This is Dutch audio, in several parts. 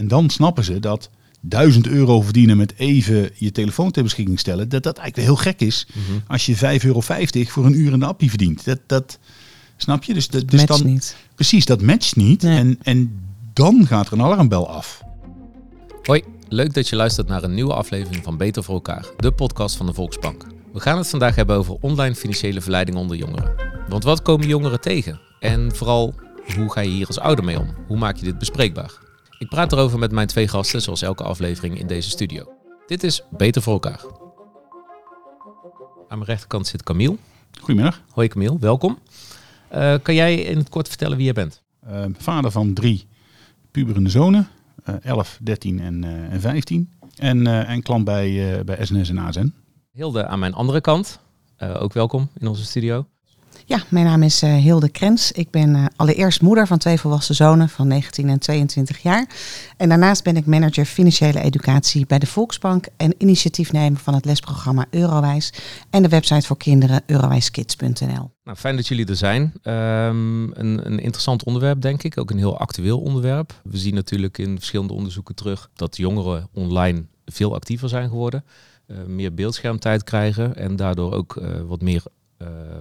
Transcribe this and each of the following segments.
En dan snappen ze dat 1000 euro verdienen met even je telefoon ter beschikking stellen, dat dat eigenlijk heel gek is als je 5,50 euro voor een uur in de appie verdient. Dat, dat snap je? Dus, dat, dus Matcht dan, niet. Precies, dat matcht niet. Nee. En, en dan gaat er een alarmbel af. Hoi, leuk dat je luistert naar een nieuwe aflevering van Beter voor elkaar, de podcast van de Volksbank. We gaan het vandaag hebben over online financiële verleiding onder jongeren. Want wat komen jongeren tegen? En vooral, hoe ga je hier als ouder mee om? Hoe maak je dit bespreekbaar? Ik praat erover met mijn twee gasten, zoals elke aflevering in deze studio. Dit is Beter voor elkaar. Aan mijn rechterkant zit Camille. Goedemiddag. Hoi Camille, welkom. Eh, kan jij in het kort vertellen wie jij bent? Eh, vader van drie puberende zonen, eh 11, 13 en, eh, en 15. En, en klant bij, bij SNS en ASN. Hilde aan mijn andere kant. Ook welkom in onze studio. Ja, mijn naam is eh, Hilde Krens. Ik ben eh, allereerst moeder van twee volwassen zonen van 19 en 22 jaar. En daarnaast ben ik manager financiële educatie bij de Volksbank en initiatiefnemer van het lesprogramma Eurowijs en de website voor kinderen eurowijskids.nl. Nou, fijn dat jullie er zijn. Ehm, een, een interessant onderwerp, denk ik. Ook een heel actueel onderwerp. We zien natuurlijk in verschillende onderzoeken terug dat jongeren online veel actiever zijn geworden. eh, meer beeldschermtijd krijgen en daardoor ook wat meer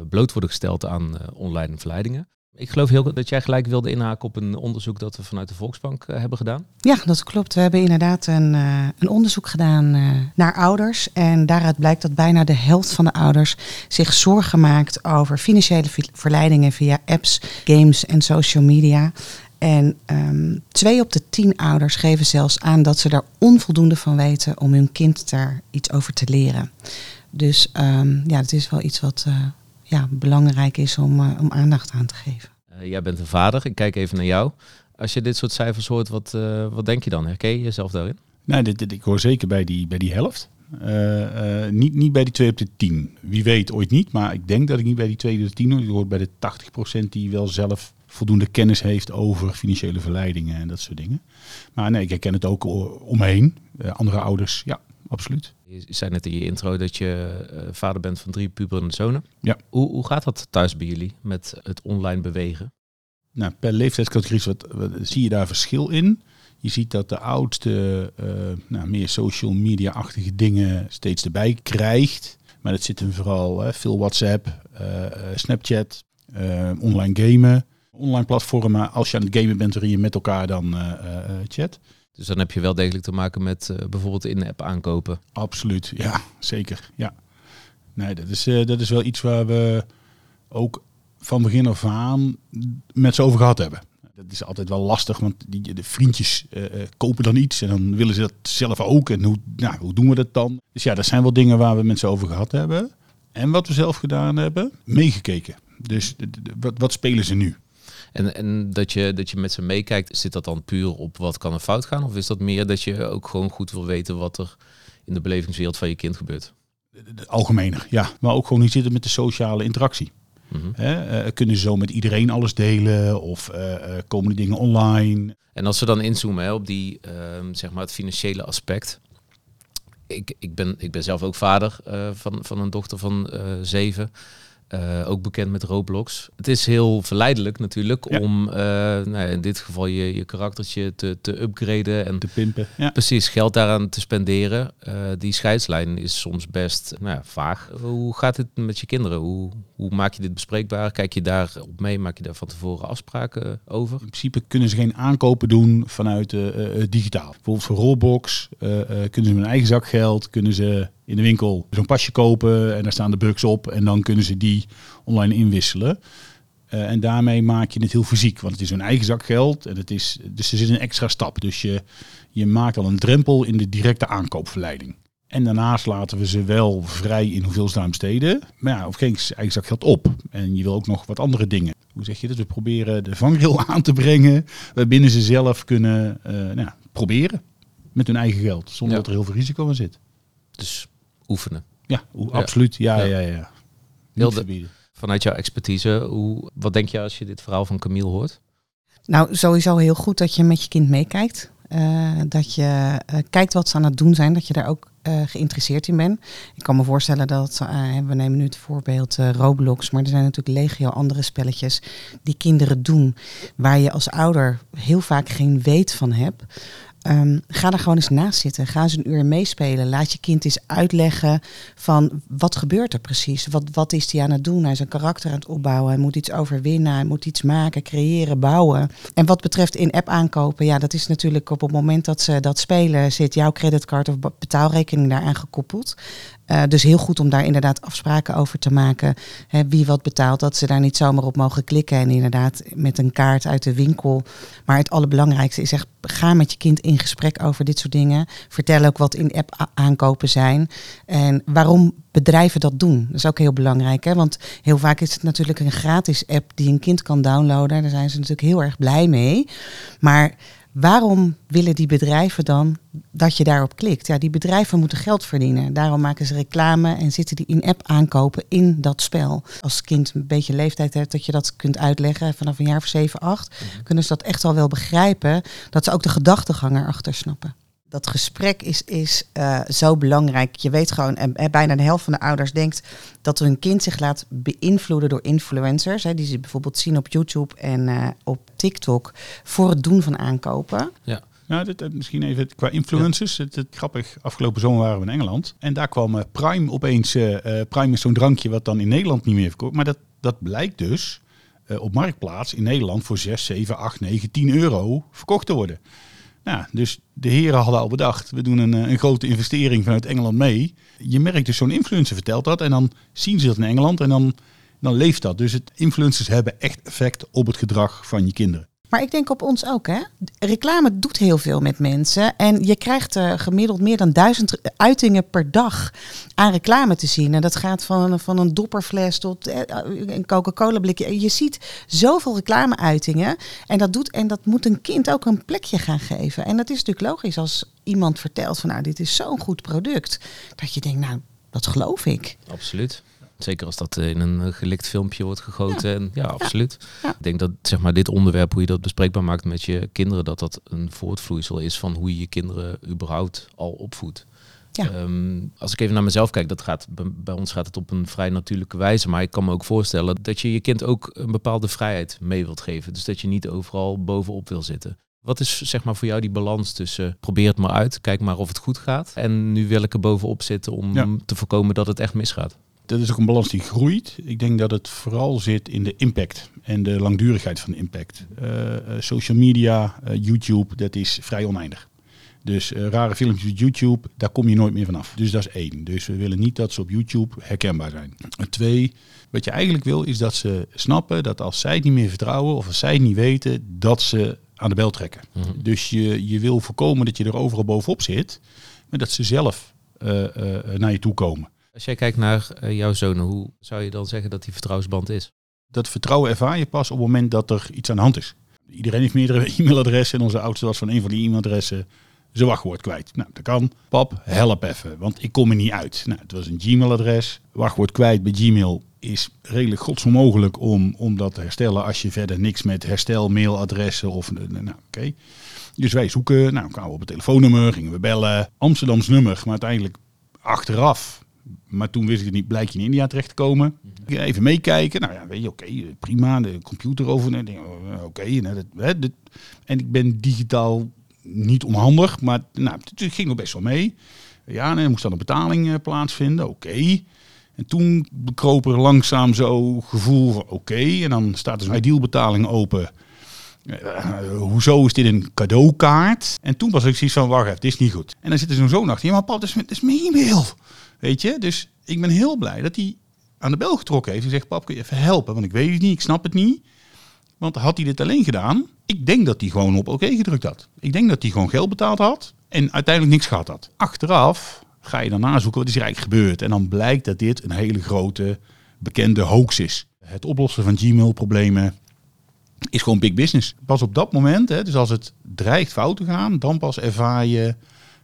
bloot worden gesteld aan eh, online verleidingen. Ik geloof heel dat jij gelijk wilde inhaken op een onderzoek dat we vanuit de Volksbank eh, hebben gedaan. Ja, dat klopt. We hebben inderdaad een, eh, een onderzoek gedaan eh, naar ouders. En daaruit blijkt dat bijna de helft van de ouders zich zorgen maakt over financiële verleidingen via apps, games en social media. En ehm, twee op de tien ouders geven zelfs aan dat ze daar onvoldoende van weten om hun kind daar iets over te leren. Dus ehm, ja, het is wel iets wat eh, ja, belangrijk is om, eh, om aandacht aan te geven. Eh, jij bent een vader, ik kijk even naar jou. Als je dit soort cijfers hoort, wat, eh, wat denk je dan? Herken je jezelf daarin? Nou, dit, dit- ik hoor zeker bij die, bij die helft. Eh, eh, niet, niet bij die 2 op de 10. Wie weet ooit niet, maar ik denk dat ik niet bij die 2 op de 10 hoor. Ik hoor bij de 80% die wel zelf voldoende kennis heeft over financiële verleidingen en dat soort dingen. Maar nee, ik herken het ook o- om me heen. Eh, andere ouders, ja, absoluut. Je zei net in je intro dat je eh, vader bent van drie puberende zonen. Ja. Hoe, hoe gaat dat thuis bij jullie met het online bewegen? Nou, per leeftijdscategorie wat, wat- zie je daar verschil in. Je ziet dat de oudste eh, nou, meer social media-achtige dingen steeds erbij krijgt. Maar dat zit hem vooral hè, veel WhatsApp, eh, Snapchat, online gamen, online platformen. Als je aan het gamen bent waarin je met elkaar dan chat. Dus dan heb je wel degelijk te maken met eh, bijvoorbeeld in-app aankopen. Absoluut, ja, zeker. Ja. Nee, dat is, eh, dat is wel iets waar we ook van begin af aan met ze over gehad hebben. Dat is altijd wel lastig, want die, de vriendjes eh, kopen dan iets en dan willen ze dat zelf ook. En hoe, nou, hoe doen we dat dan? Dus ja, dat zijn wel dingen waar we met ze over gehad hebben. En wat we zelf gedaan hebben, meegekeken. Dus wat, wat spelen ze nu? En, en dat, je, dat je met ze meekijkt, zit dat dan puur op wat kan er fout gaan? Of is dat meer dat je ook gewoon goed wil weten wat er in de belevingswereld van je kind gebeurt? Algemener, ja. Maar ook gewoon niet zitten met de sociale interactie. Mhm. Eh, kunnen ze zo met iedereen alles delen? Of eh, eh, komen die dingen online? En als we dan inzoomen hè, op die, ehm, zeg maar het financiële aspect. Ik, ik, ben, ik ben zelf ook vader van, van een dochter van zeven. Eh, ook bekend met Roblox. Het is heel verleidelijk natuurlijk Ja. om eh, nou ja, in dit geval je, je karaktertje te, te upgraden en Te pimpen. Ja. precies geld daaraan te spenderen. Eh, die scheidslijn is soms best nou ja, vaag. Hoe gaat het met je kinderen? Hoe, hoe maak je dit bespreekbaar? Kijk je daar op mee? Maak je daar van tevoren afspraken over? In principe kunnen ze geen aankopen doen vanuit digitaal. Bijvoorbeeld voor Roblox kunnen ze hun eigen zakgeld, kunnen ze in de winkel zo'n pasje kopen en daar staan de bugs op en dan kunnen ze die online inwisselen. Eh, en daarmee maak je het heel fysiek, want het is hun eigen zakgeld en het is, dus er zit een extra stap. Dus je, je maakt al een drempel in de directe aankoopverleiding. En daarnaast laten we ze wel vrij in hoeveel ze daar besteden. Maar ja, of geen eigen zakgeld op. En je wil ook nog wat andere dingen. Hoe zeg je dat? We proberen de vangrail aan te brengen. Waarbinnen ze zelf kunnen eh, nou, ja, proberen. Met hun eigen geld. Zonder Ja. dat er heel veel risico in zit. Dus oefenen. Ja, absoluut. Ja, Ja. ja, ja. ja. Heel Niet de- verbieden. Vanuit jouw expertise, hoe, wat denk je als je dit verhaal van Camille hoort? Nou, sowieso heel goed dat je met je kind meekijkt. Eh, dat je eh, kijkt wat ze aan het doen zijn. Dat je daar ook eh, geïnteresseerd in ben. Ik kan me voorstellen dat, uh, we nemen nu het voorbeeld uh, Roblox, maar er zijn natuurlijk legio andere spelletjes die kinderen doen, waar je als ouder heel vaak geen weet van hebt. Um, ga er gewoon eens naast zitten. Ga eens een uur meespelen. Laat je kind eens uitleggen van wat gebeurt er precies. Wat, wat is hij aan het doen? Hij is een karakter aan het opbouwen. Hij moet iets overwinnen. Hij moet iets maken, creëren, bouwen. En wat betreft in-app aankopen, ja, dat is natuurlijk op het moment dat ze dat spelen, zit jouw creditcard of betaalrekening daaraan gekoppeld. Uh, dus heel goed om daar inderdaad afspraken over te maken. Hè, wie wat betaalt, dat ze daar niet zomaar op mogen klikken. En inderdaad met een kaart uit de winkel. Maar het allerbelangrijkste is echt, ga met je kind in gesprek over dit soort dingen. Vertel ook wat in-app aankopen zijn. En waarom bedrijven dat doen. Dat is ook heel belangrijk. Hè? Want heel vaak is het natuurlijk een gratis app die een kind kan downloaden. Daar zijn ze natuurlijk heel erg blij mee. Maar Waarom willen die bedrijven dan dat je daarop klikt? Ja, die bedrijven moeten geld verdienen. Daarom maken ze reclame en zitten die in-app aankopen in dat spel. Als kind een beetje leeftijd hebt dat je dat kunt uitleggen vanaf een jaar of 7, 8, mhm. kunnen ze dat echt al wel begrijpen. Dat ze ook de gedachtegang erachter snappen dat gesprek is, is uh, zo belangrijk. Je weet gewoon, en, en, bijna de helft van de ouders denkt dat hun kind zich laat beïnvloeden door influencers. Hè, die ze bijvoorbeeld zien op YouTube en uh, op TikTok voor het doen van aankopen. Ja. Nou, dit, misschien even qua influencers. Het, het, grappig, afgelopen zomer waren we in Engeland. En daar kwam uh, Prime opeens. Prime is zo'n drankje wat dan in Nederland niet meer verkoopt. Maar dat, dat blijkt dus op Marktplaats in Nederland voor 6, 7, 8, 9, 10 euro verkocht te worden. Dus de heren hadden al bedacht, we doen een, eh, een grote investering vanuit Engeland mee. Je merkt dus, zo'n influencer vertelt dat en dan zien ze dat in Engeland en dan, dan leeft dat. Dus het, influencers hebben echt effect op het gedrag van je kinderen. Maar ik denk op ons ook, hè? Reclame doet heel veel met mensen. En je krijgt gemiddeld meer dan duizend uitingen per dag aan reclame te zien. En dat gaat van, van een dopperfles tot uh, een Coca-Cola blikje. Je ziet zoveel reclameuitingen. En dat, doet, en dat moet een kind ook een plekje gaan geven. En dat is natuurlijk logisch als iemand vertelt van nou, dit is zo'n goed product. Dat je denkt, nou, dat geloof ik. Absoluut. Zeker als dat in een gelikt filmpje wordt gegoten. Ja, en, ja absoluut. Ik denk dat zeg maar, dit onderwerp, hoe je dat bespreekbaar maakt met je kinderen, dat dat een voortvloeisel is van hoe je je kinderen überhaupt al opvoedt. Ja. Ehm, als ik even naar mezelf kijk, dat gaat, bij ons gaat het op een vrij natuurlijke wijze. Maar ik kan me ook voorstellen dat je je kind ook een bepaalde vrijheid mee wilt geven. Dus dat je niet overal bovenop wil zitten. Wat is zeg maar voor jou die balans tussen probeer het maar uit, kijk maar of het goed gaat. En nu wil ik er bovenop zitten om te voorkomen dat het echt misgaat dat is ook een balans die groeit. Ik denk dat het vooral zit in de impact en de langdurigheid van de impact. Uh, social media, uh, YouTube, dat is vrij oneindig. Dus rare filmpjes op YouTube, daar kom je nooit meer vanaf. Dus dat is één. Dus we willen niet dat ze op YouTube herkenbaar zijn. Twee, wat je eigenlijk wil is dat ze snappen dat als zij het niet meer vertrouwen of als zij het niet weten, dat ze aan de bel trekken. Mhm. Dus je, je wil voorkomen dat je er overal bovenop zit, maar dat ze zelf naar je toe komen. Als jij kijkt naar uh, jouw zonen, hoe zou je dan zeggen dat die vertrouwensband is? Dat vertrouwen ervaar je pas op het moment dat er iets aan de hand is. Iedereen heeft meerdere e-mailadressen en onze oudste was van een van die e-mailadressen zijn wachtwoord kwijt. Nou, dat kan. Pap, help even, want ik kom er niet uit. Nou, het was een Gmail-adres. Wachtwoord kwijt bij Gmail is redelijk godsonmogelijk om, om dat te herstellen als je verder niks met herstel mailadressen of... Nou, oké. Dus wij zoeken, nou, kwamen we op het telefoonnummer, gingen we bellen. Amsterdams nummer, maar uiteindelijk achteraf maar toen wist ik het niet, blijk je in India terecht te komen. Mhm. Even meekijken. Nou ja, weet je, oké, prima. De computer over. Oh, oké, nou, en ik ben digitaal niet onhandig, maar nou, het ging nog best wel mee. Ja, en er moest dan een betaling uh, plaatsvinden. Oké. En toen bekroop er langzaam zo gevoel van oké. en dan staat er zo'n idealbetaling open. Uh, hoezo is dit een cadeaukaart? En toen was ik zoiets van, wacht even, dit is niet goed. En dan zit er zo'n zoon achter, ja maar pap, is, is mijn e-mail. Weet je? Dus ik ben heel blij dat hij aan de bel getrokken heeft en zegt: Pap, kun je even helpen? Want ik weet het niet, ik snap het niet. Want had hij dit alleen gedaan, ik denk dat hij gewoon op oké gedrukt had. Ik denk dat hij gewoon geld betaald had en uiteindelijk niks gehad had. Achteraf ga je dan nazoeken wat is er eigenlijk gebeurd. En dan blijkt dat dit een hele grote bekende hoax is. Het oplossen van Gmail-problemen is gewoon big business. Pas op dat moment, hè, dus als het dreigt fout te gaan, dan pas ervaar je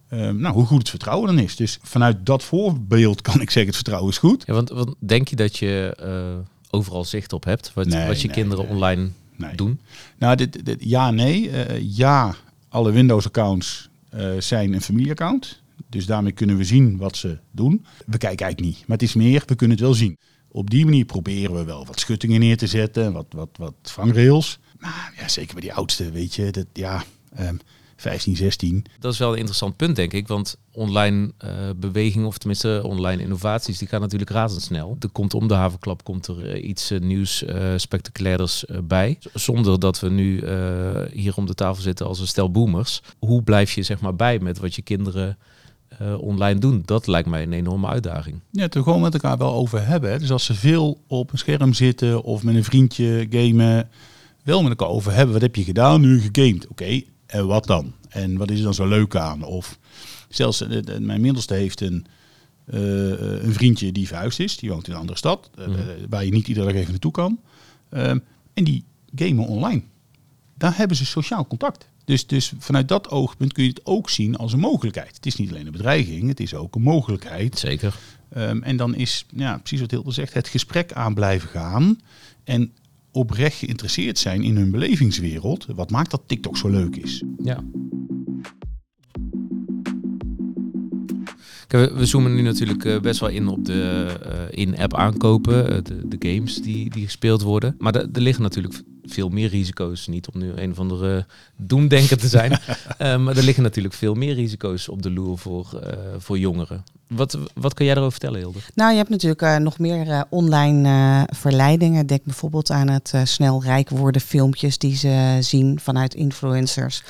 Ehm, nou, hoe goed het vertrouwen dan is. Dus vanuit dat voorbeeld kan ik zeggen, het vertrouwen is goed. Ja, want, want denk je dat je uh, overal zicht op hebt, wat, wat je kinderen online doen? Nou, dit, dit, ja, nee. Uh, ja, alle Windows-accounts uh, zijn een familieaccount. Dus daarmee kunnen we zien wat ze doen. We kijken eigenlijk niet, maar het is meer, we kunnen het wel zien. Op die manier proberen we wel wat schuttingen neer te zetten, wat, wat, wat vangrails. Maar ja, zeker bij die oudste, weet je, dat, ja, um, 15, 16. Dat is wel een interessant punt, denk ik. Want online uh, beweging, of tenminste online innovaties, die gaan natuurlijk razendsnel. Er komt om de havenklap komt er uh, iets uh, nieuws, spectaculairs bij. Zonder dat we nu hier om de tafel zitten als een stel boomers. Hoe blijf je zeg maar bij met wat je kinderen online doen? Dat lijkt mij een enorme uitdaging. Ja, het er gewoon met elkaar wel over hebben. Hè. Dus als ze veel op een scherm zitten of met een vriendje gamen, wel met elkaar over hebben. Wat heb je gedaan? Nu gegamed. Oké, en wat dan? En wat is er dan zo leuk aan? Of zelfs uh, mijn middelste heeft een, uh, een vriendje die verhuisd is. Die woont in een andere stad. Uh, mm. waar je niet iedere dag even naartoe kan. Ehm, en die gamen online. Daar hebben ze sociaal contact. Dus, dus vanuit dat oogpunt kun je het ook zien als een mogelijkheid. Het is niet alleen een bedreiging, het is ook een mogelijkheid. Zeker. Um, en dan is, ja, precies wat Hilde zegt, het gesprek aan blijven gaan. En oprecht geïnteresseerd zijn in hun belevingswereld. Wat maakt dat TikTok zo leuk is. Ja. We zoomen nu natuurlijk eh, best wel in op de uh, in-app aankopen, uh, de, de, games die, die gespeeld worden. Maar er liggen natuurlijk veel meer risico's. Niet om nu een of andere doemdenker te zijn. maar er liggen natuurlijk veel meer risico's op de loer voor, voor jongeren. Wat, wat kan jij erover vertellen, Hilde? Nou, je hebt natuurlijk uh, nog meer uh, online uh, verleidingen. Denk bijvoorbeeld aan het snel rijk worden filmpjes die ze zien vanuit influencers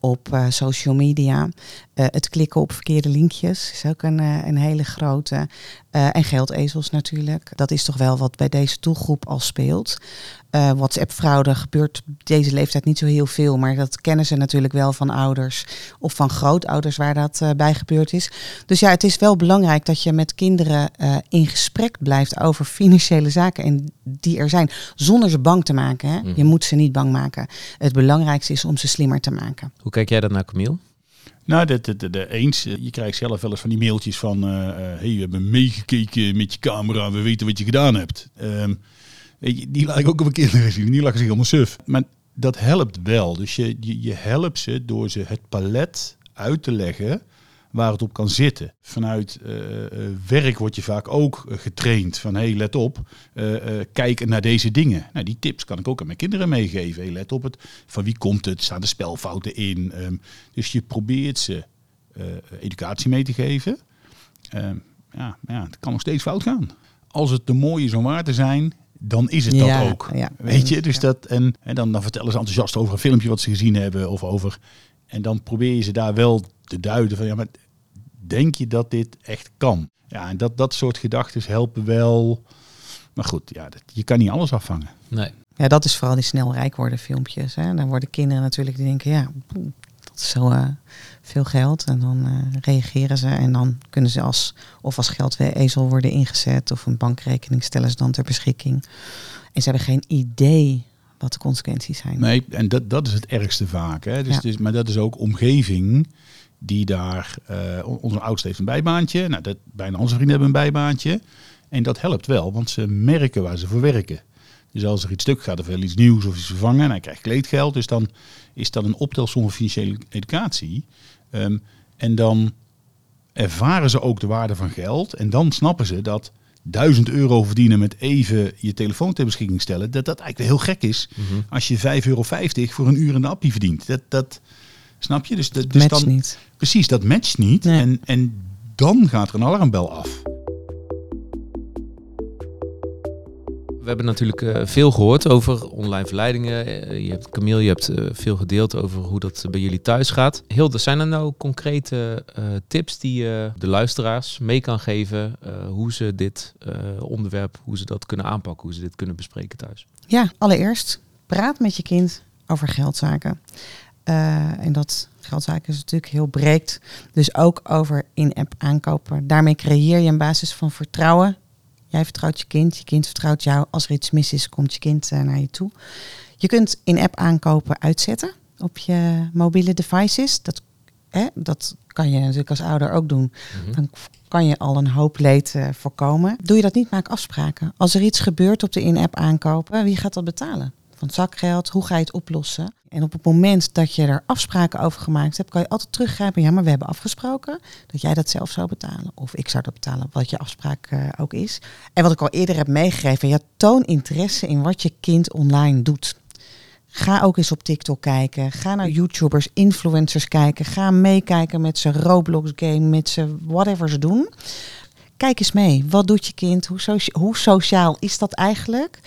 op social media. het klikken op verkeerde linkjes is ook een, een hele grote. en geldezels natuurlijk. Dat is toch wel wat bij deze doelgroep al speelt. WhatsApp-fraude gebeurt deze leeftijd niet zo heel veel, maar dat kennen ze natuurlijk wel van ouders of van grootouders waar dat bij gebeurd is. Dus ja, het is wel belangrijk dat je met kinderen uh, in gesprek blijft over financiële zaken en die er zijn, zonder ze bang te maken. Hè? Mm. Je moet ze niet bang maken. Het belangrijkste is om ze slimmer te maken. Hoe kijk jij dat naar, Camille? Nou, de, de, de, de, eens. Je krijgt zelf wel eens van die mailtjes van... Uh, uh, hey, we hebben meegekeken met je camera, we weten wat je gedaan hebt. Um, weet je, die laat ik ook op een kinderen zien. Die lachen zich allemaal suf. Maar dat helpt wel. Dus je, je, je helpt ze door ze het palet uit te leggen waar het op kan zitten. Vanuit uh, werk word je vaak ook getraind van hey, let op, uh, kijk naar deze dingen. Nou, die tips kan ik ook aan mijn kinderen meegeven. Hey, let op het, van wie komt het, staan de spelfouten in. Um, dus je probeert ze educatie mee te geven. Um, ja, ja, het kan nog steeds fout gaan. Als het te mooi is om waar te zijn, dan is het ja, dat ook. Ja, Weet je, dus ja. dat en, en dan, dan vertellen ze enthousiast over een filmpje wat ze gezien hebben of over. En dan probeer je ze daar wel te duiden van ja, maar denk je dat dit echt kan? Ja, en dat, dat soort gedachten helpen wel. Maar goed, ja, dat, je kan niet alles afvangen. Nee. Ja, dat is vooral die snel rijk worden filmpjes. Hè. Dan worden kinderen natuurlijk die denken, ja, dat is zo uh, veel geld. En dan uh, reageren ze en dan kunnen ze als of als geldezel worden ingezet of een bankrekening stellen ze dan ter beschikking. En ze hebben geen idee wat de consequenties zijn. Nee, en dat, dat is het ergste vaak. Hè. Dus, ja. dus, maar dat is ook omgeving die daar, uh, onze oudste heeft een bijbaantje. Nou, dat, bijna onze vrienden hebben een bijbaantje. En dat helpt wel, want ze merken waar ze voor werken. Dus als er iets stuk gaat of wel iets nieuws of iets vervangen en hij krijgt kleedgeld, dus dan is dat een optelsom van financiële educatie. Um, en dan ervaren ze ook de waarde van geld en dan snappen ze dat 1000 euro verdienen met even je telefoon ter beschikking stellen, dat dat eigenlijk heel gek is mm -hmm. als je 5,50 euro voor een uur in de appie verdient. Dat, dat, snap je? Dus, dat dus dan, niet. Precies, dat matcht niet. Nee. En, en dan gaat er een alarmbel af. We hebben natuurlijk uh, veel gehoord over online verleidingen. Uh, je hebt, Camille, je hebt uh, veel gedeeld over hoe dat bij jullie thuis gaat. Hilde, zijn er nou concrete tips die je de luisteraars mee kan geven hoe ze dit onderwerp, hoe ze dat kunnen aanpakken, hoe ze dit kunnen bespreken thuis? Ja, allereerst praat met je kind over geldzaken. Uh, en dat geldzaken is natuurlijk heel breed. Dus ook over in-app aankopen. Daarmee creëer je een basis van vertrouwen. Jij vertrouwt je kind, je kind vertrouwt jou. Als er iets mis is, komt je kind uh, naar je toe. Je kunt in-app aankopen uitzetten op je mobiele devices. Dat, hè, dat kan je natuurlijk als ouder ook doen. Mm-hmm. Dan kan je al een hoop leed uh, voorkomen. Doe je dat niet, maak afspraken. Als er iets gebeurt op de in-app aankopen, wie gaat dat betalen? van zakgeld, hoe ga je het oplossen? En op het moment dat je er afspraken over gemaakt hebt, kan je altijd teruggrijpen. Ja, maar we hebben afgesproken dat jij dat zelf zou betalen. Of ik zou dat betalen, wat je afspraak uh, ook is. En wat ik al eerder heb meegegeven, ja, toon interesse in wat je kind online doet. Ga ook eens op TikTok kijken. Ga naar YouTubers, influencers kijken. Ga meekijken met ze Roblox game, met ze whatever ze doen. Kijk eens mee. Wat doet je kind? Hoe, socia hoe sociaal is dat eigenlijk?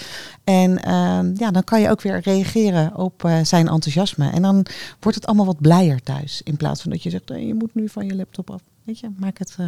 En uh, ja, dan kan je ook weer reageren op uh, zijn enthousiasme. En dan wordt het allemaal wat blijer thuis. In plaats van dat je zegt, hey, je moet nu van je laptop af. Weet je, maak het uh,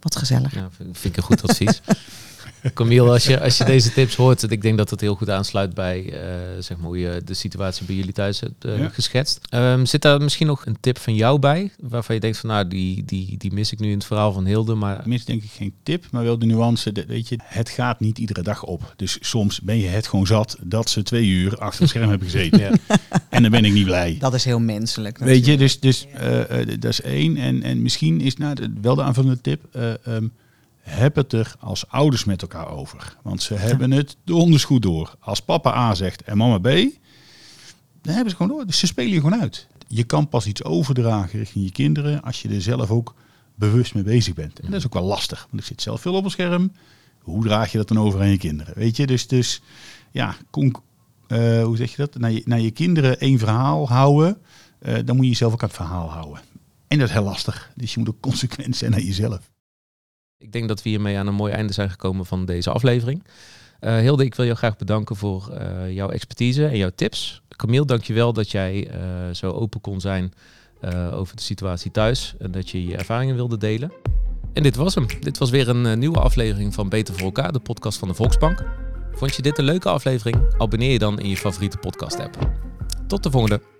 wat gezellig. Ja, vind ik een goed advies. Camille, als je, als je deze tips hoort, ik denk dat het heel goed aansluit bij uh, zeg maar hoe je de situatie bij jullie thuis hebt uh, ja. geschetst. Um, zit daar misschien nog een tip van jou bij, waarvan je denkt van nou, die, die, die mis ik nu in het verhaal van Hilde. Maar... Mis denk ik geen tip, maar wel de nuance. De, weet je, het gaat niet iedere dag op. Dus soms ben je het gewoon zat dat ze twee uur achter het scherm hebben gezeten. Ja. En dan ben ik niet blij. Dat is heel menselijk. Natuurlijk. Weet je, dus, dus uh, dat is één. En, en misschien is nou, wel de aanvullende tip. Um, heb het er als ouders met elkaar over. Want ze hebben het donders goed door. Als papa A zegt en mama B, dan hebben ze gewoon door. Dus ze spelen je gewoon uit. Je kan pas iets overdragen richting je kinderen als je er zelf ook bewust mee bezig bent. En dat is ook wel lastig, want ik zit zelf veel op het scherm. Hoe draag je dat dan over aan je kinderen? Weet je, dus, dus ja, uh, hoe zeg je dat? Naar je, je kinderen één verhaal houden, uh, dan moet je jezelf ook aan het verhaal houden. En dat is heel lastig. Dus je moet ook consequent zijn naar jezelf. Ik denk dat we hiermee aan een mooi einde zijn gekomen van deze aflevering. Uh, Hilde, ik wil jou graag bedanken voor uh, jouw expertise en jouw tips. Camille, dankjewel dat jij uh, zo open kon zijn over de situatie thuis en dat je je ervaringen wilde delen. En dit was hem. Dit was weer een nieuwe aflevering van Beter voor elkaar, de podcast van de Volksbank. Vond je dit een leuke aflevering? Abonneer je dan in je favoriete podcast app. Tot de volgende.